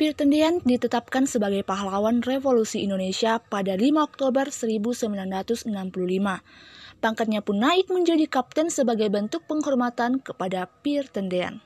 Pir Tendean ditetapkan sebagai pahlawan revolusi Indonesia pada 5 Oktober 1965. Pangkatnya pun naik menjadi kapten sebagai bentuk penghormatan kepada Pir Tendean.